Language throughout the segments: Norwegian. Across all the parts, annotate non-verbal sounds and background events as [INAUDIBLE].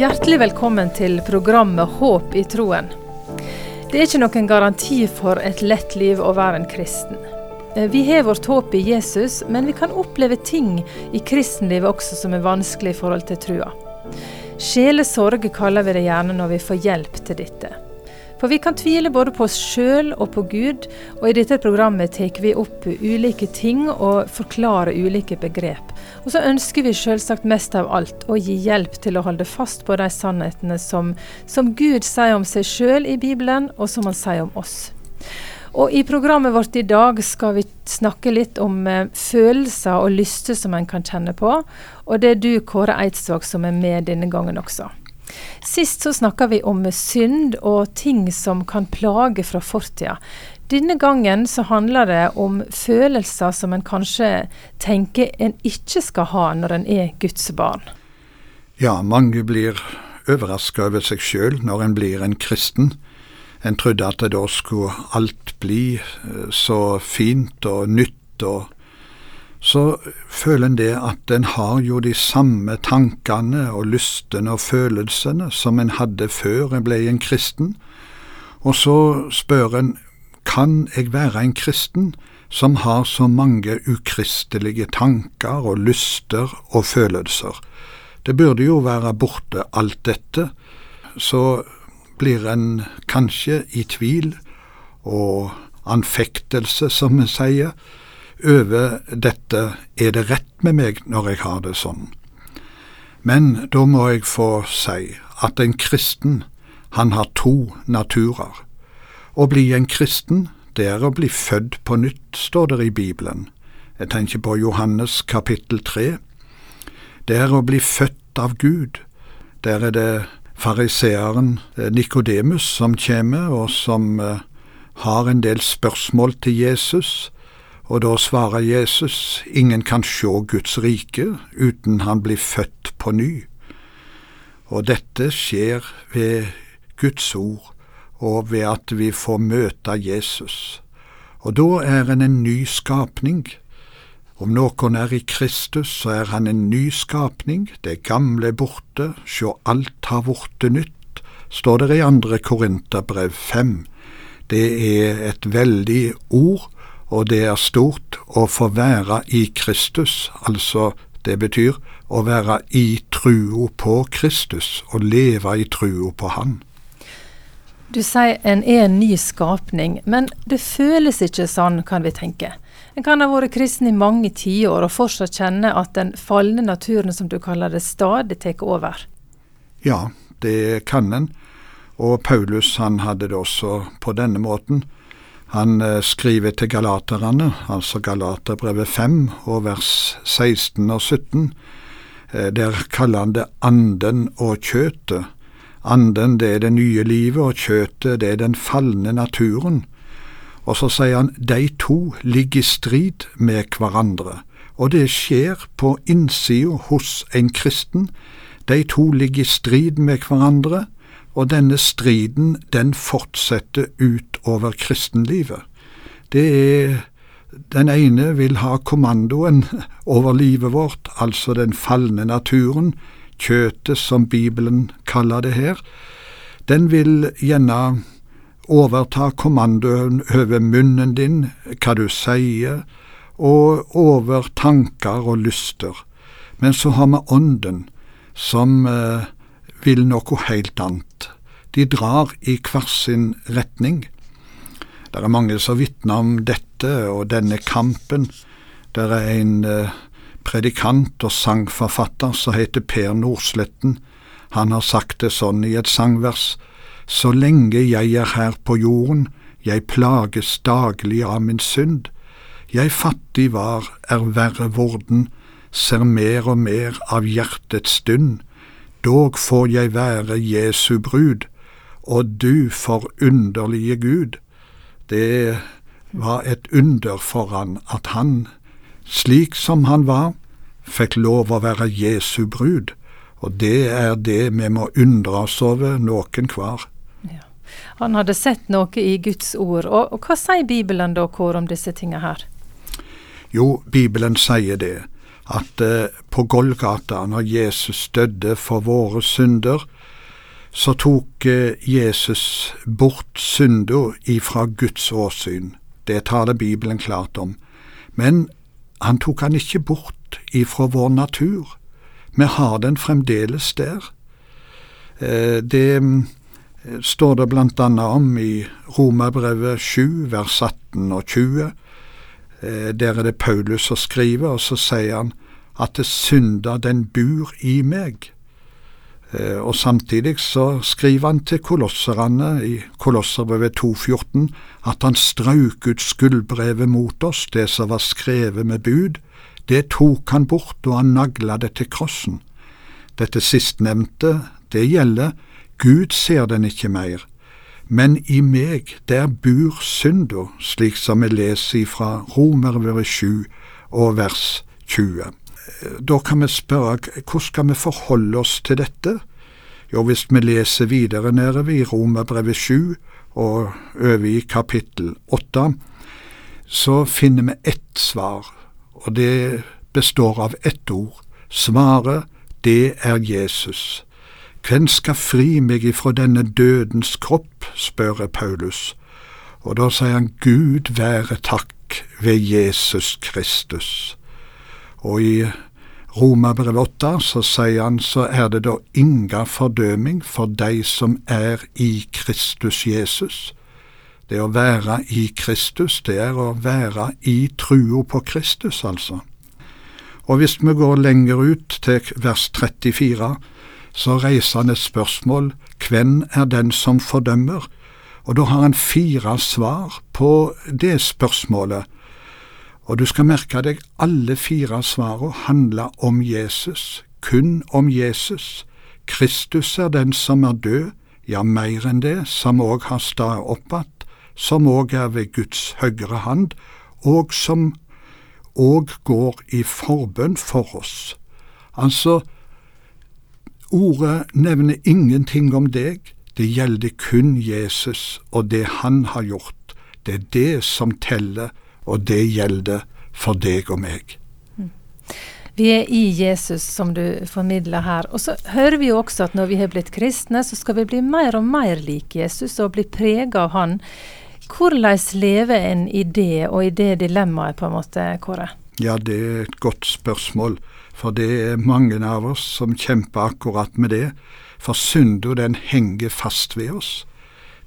Hjertelig velkommen til programmet Håp i troen. Det er ikke noen garanti for et lett liv å være en kristen. Eh, vi har vårt håp i Jesus, men vi kan oppleve ting i kristenlivet også som er vanskelig i forhold til trua. Sjelesorg kaller vi det gjerne når vi får hjelp til dette. For vi kan tvile både på oss sjøl og på Gud, og i dette programmet tar vi opp ulike ting og forklarer ulike begrep. Og så ønsker vi selvsagt mest av alt å gi hjelp til å holde fast på de sannhetene som, som Gud sier om seg sjøl i Bibelen, og som han sier om oss. Og I programmet vårt i dag skal vi snakke litt om eh, følelser og lyster som en kan kjenne på. Og det er du, Kåre Eidsvåg, som er med denne gangen også. Sist så snakka vi om synd og ting som kan plage fra fortida. Denne gangen så handler det om følelser som en kanskje tenker en ikke skal ha når en er Guds barn. Ja, mange blir overraska over seg sjøl når en blir en kristen. En trodde at det da skulle alt bli eh, så fint og nytt og så føler en det at en har jo de samme tankene og lystene og følelsene som en hadde før en ble en kristen. Og så spør en kan jeg være en kristen som har så mange ukristelige tanker og lyster og følelser? Det burde jo være borte alt dette. Så blir en kanskje i tvil og anfektelse, som vi sier over dette er det rett med meg når jeg har det sånn. Men da må jeg få si at en kristen, han har to naturer. Å bli en kristen, det er å bli født på nytt, står det i Bibelen. Jeg tenker på Johannes kapittel tre. Det er å bli født av Gud. Der er det fariseeren eh, Nikodemus som kommer, og som eh, har en del spørsmål til Jesus og da svarer Jesus, ingen kan sjå Guds rike uten han blir født på ny. Og dette skjer ved Guds ord og ved at vi får møte Jesus. Og da er en en ny skapning. Om noen er i Kristus, så er han en ny skapning, det gamle er borte, sjå alt har vorte nytt, står det i andre Korinterbrev fem. Det er et veldig ord, og det er stort å få være i Kristus, altså det betyr å være i trua på Kristus, og leve i trua på Han. Du sier en er en ny skapning, men det føles ikke sånn, kan vi tenke. En kan ha vært kristen i mange tiår og fortsatt kjenne at den falne naturen, som du kaller det, stadig tar over. Ja, det kan en. Og Paulus han hadde det også på denne måten. Han eh, skriver til galaterne, altså Galaterbrevet 5 og vers 16 og 17. Eh, der kaller han det anden og kjøtet. Anden det er det nye livet, og kjøtet det er den falne naturen. Og så sier han de to ligger i strid med hverandre, og det skjer på innsida hos en kristen. De to ligger i strid med hverandre, og denne striden den fortsetter utover kristenlivet. Det er Den ene vil ha kommandoen [LAUGHS] over livet vårt, altså den falne naturen, kjøtet som Bibelen kaller det her. Den vil gjerne overta kommandoen over munnen din, hva du sier, og over tanker og lyster. Men så har vi Ånden, som eh, vil noe helt annet. De drar i hver sin retning. Det er mange som vitner om dette og denne kampen. Det er en eh, predikant og sangforfatter som heter Per Nordsletten. Han har sagt det sånn i et sangvers. Så lenge jeg er her på jorden, jeg plages daglig av min synd. Jeg fattig var, er verre vorden, ser mer og mer av hjertets stund Dog får jeg være Jesu brud, og du forunderlige Gud. Det var et under for han at han, slik som han var, fikk lov å være Jesu brud, og det er det vi må undre oss over noen hver. Ja. Han hadde sett noe i Guds ord, og, og hva sier Bibelen da, Kåre, om disse tingene her? Jo, Bibelen sier det, at eh, på Golgata, når Jesus døde for våre synder, så tok eh, Jesus bort synda ifra Guds åsyn. Det taler Bibelen klart om. Men han tok han ikke bort ifra vår natur. Vi har den fremdeles der. Eh, det eh, står det blant annet om i Romerbrevet 7, vers 18 og 20. Der er det Paulus som skriver, og så sier han at synda den bur i meg. Eh, og Samtidig så skriver han til kolosserne i Kolosserbrevet 2,14 at han strauk ut skuldbrevet mot oss, det som var skrevet med bud. Det tok han bort, og han nagla det til krossen. Dette sistnevnte, det gjelder, Gud ser den ikke mer. Men i meg, der bur synda, slik som vi leser fra Romerbrevet 7 og vers 20 da kan vi spørre hvordan skal vi forholde oss til dette? Jo, hvis vi leser videre nede i Romerbrevet 7 og over i kapittel 8, så finner vi ett svar, og det består av ett ord. Svaret, det er Jesus. Hvem skal fri meg ifra denne dødens kropp, spør Paulus. Og da sier han Gud være takk ved Jesus Kristus. Og i Romerbrevet 8 så sier han så er det da inga fordøming for de som er i Kristus Jesus. Det å være i Kristus, det er å være i trua på Kristus, altså. Og hvis vi går lenger ut til vers 34, så reiser han et spørsmål hvem er den som fordømmer? Og da har han fire svar på det spørsmålet og du skal merke deg alle fire svarene handler om Jesus, kun om Jesus. Kristus er den som er død, ja, mer enn det, som òg har stått opp att, som òg er ved Guds høyre hand, og som òg går i forbønn for oss. Altså, ordet nevner ingenting om deg, det gjelder kun Jesus og det han har gjort. Det er det som teller og det gjelder for deg og meg. Vi er i Jesus, som du formidler her. Og så hører vi jo også at når vi har blitt kristne, så skal vi bli mer og mer lik Jesus og bli prega av Han. Hvordan lever en i det, og i det dilemmaet, på en måte, Kåre? Ja, det er et godt spørsmål. For det er mange av oss som kjemper akkurat med det. For synda, den henger fast ved oss.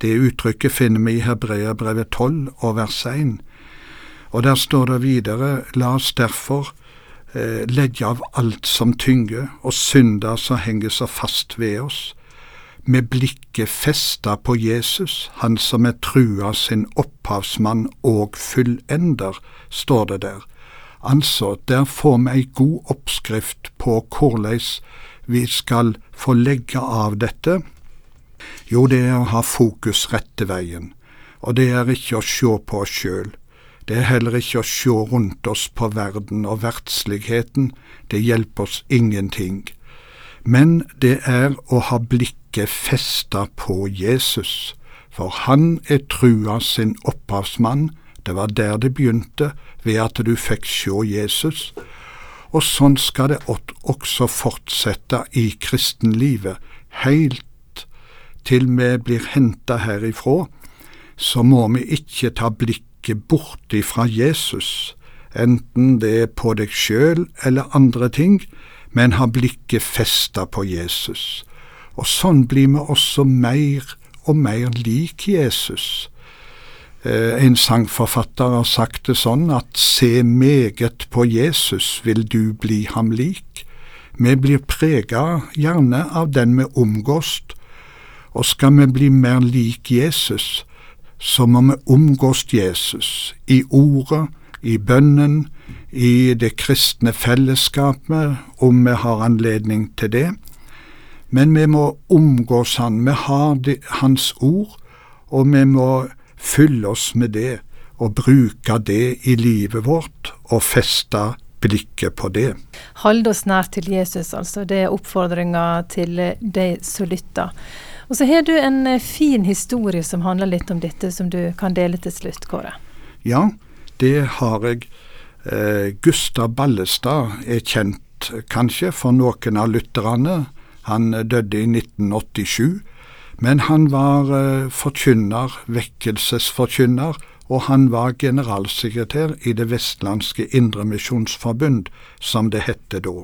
Det uttrykket finner vi i Hebreabrevet 12 og vers 1. Og der står det videre, la oss derfor eh, legge av alt som tynger, og synder som henger så fast ved oss, med blikket festa på Jesus, han som er trua sin opphavsmann og fullender, står det der. Altså, der får vi ei god oppskrift på hvordan vi skal få legge av dette. Jo, det er å ha fokus rette veien, og det er ikke å sjå på oss sjøl, det er heller ikke å sjå rundt oss på verden og verdsligheten, det hjelper oss ingenting. Men det er å ha blikket festa på Jesus, for han er trua sin opphavsmann, det var der det begynte, ved at du fikk sjå Jesus. Og sånn skal det også fortsette i kristenlivet, heilt til vi blir henta herifra, så må vi ikke ta blikk ikke bort ifra Jesus, enten det er på deg sjøl eller andre ting, men har blikket festa på Jesus. Og sånn blir vi også mer og mer lik Jesus. Eh, en sangforfatter har sagt det sånn at se meget på Jesus, vil du bli ham lik. Vi blir prega gjerne av den vi omgås, og skal vi bli mer lik Jesus, så må vi omgås Jesus i ordet, i bønnen, i det kristne fellesskapet, om vi har anledning til det. Men vi må omgås Han. Vi har de, Hans ord, og vi må fylle oss med det og bruke det i livet vårt og feste blikket på det. Hold oss nær til Jesus, altså. Det er oppfordringa til de som lytter. Og så har du en eh, fin historie som handler litt om dette, som du kan dele til slutt, Kåre. Ja, det har jeg. Eh, Gustav Ballestad er kjent kanskje for noen av lytterne. Han døde i 1987, men han var eh, forkynner, vekkelsesforkynner, og han var generalsekretær i Det vestlandske Indremisjonsforbund, som det hette da.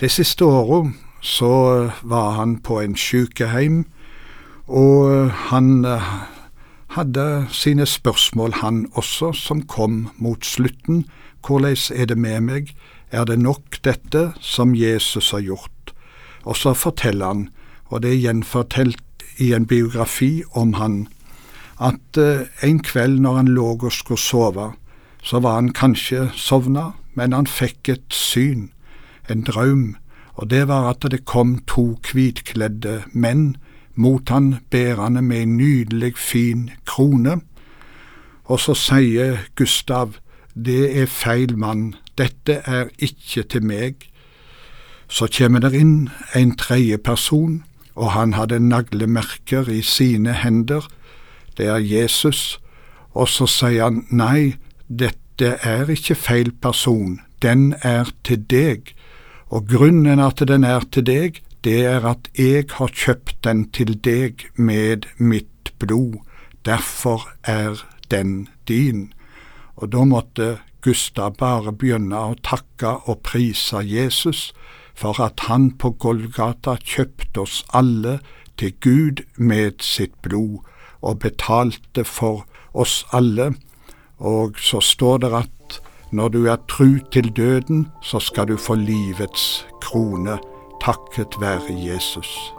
Det siste året så var han på en sykehjem, og han eh, hadde sine spørsmål han også, som kom mot slutten. Hvordan er det med meg? Er det nok dette som Jesus har gjort? Og så forteller han, og det er gjenfortalt i en biografi om han, at uh, en kveld når han lå og skulle sove, så var han kanskje sovna, men han fikk et syn, en drøm, og det var at det kom to hvitkledde menn mot han bærende med en nydelig, fin krone. Og så sier Gustav, det er feil mann, dette er ikke til meg. Så kommer det inn en tredje person, og han hadde naglemerker i sine hender. Det er Jesus. Og så sier han, nei, dette er ikke feil person, den er til deg. Og grunnen at den er til deg, det er at jeg har kjøpt den til deg med mitt blod, derfor er den din. Og da måtte Gustav bare begynne å takke og prise Jesus for at han på Golgata kjøpte oss alle til Gud med sitt blod, og betalte for oss alle. Og så står det at når du er tru til døden, så skal du få livets krone takket være Jesus.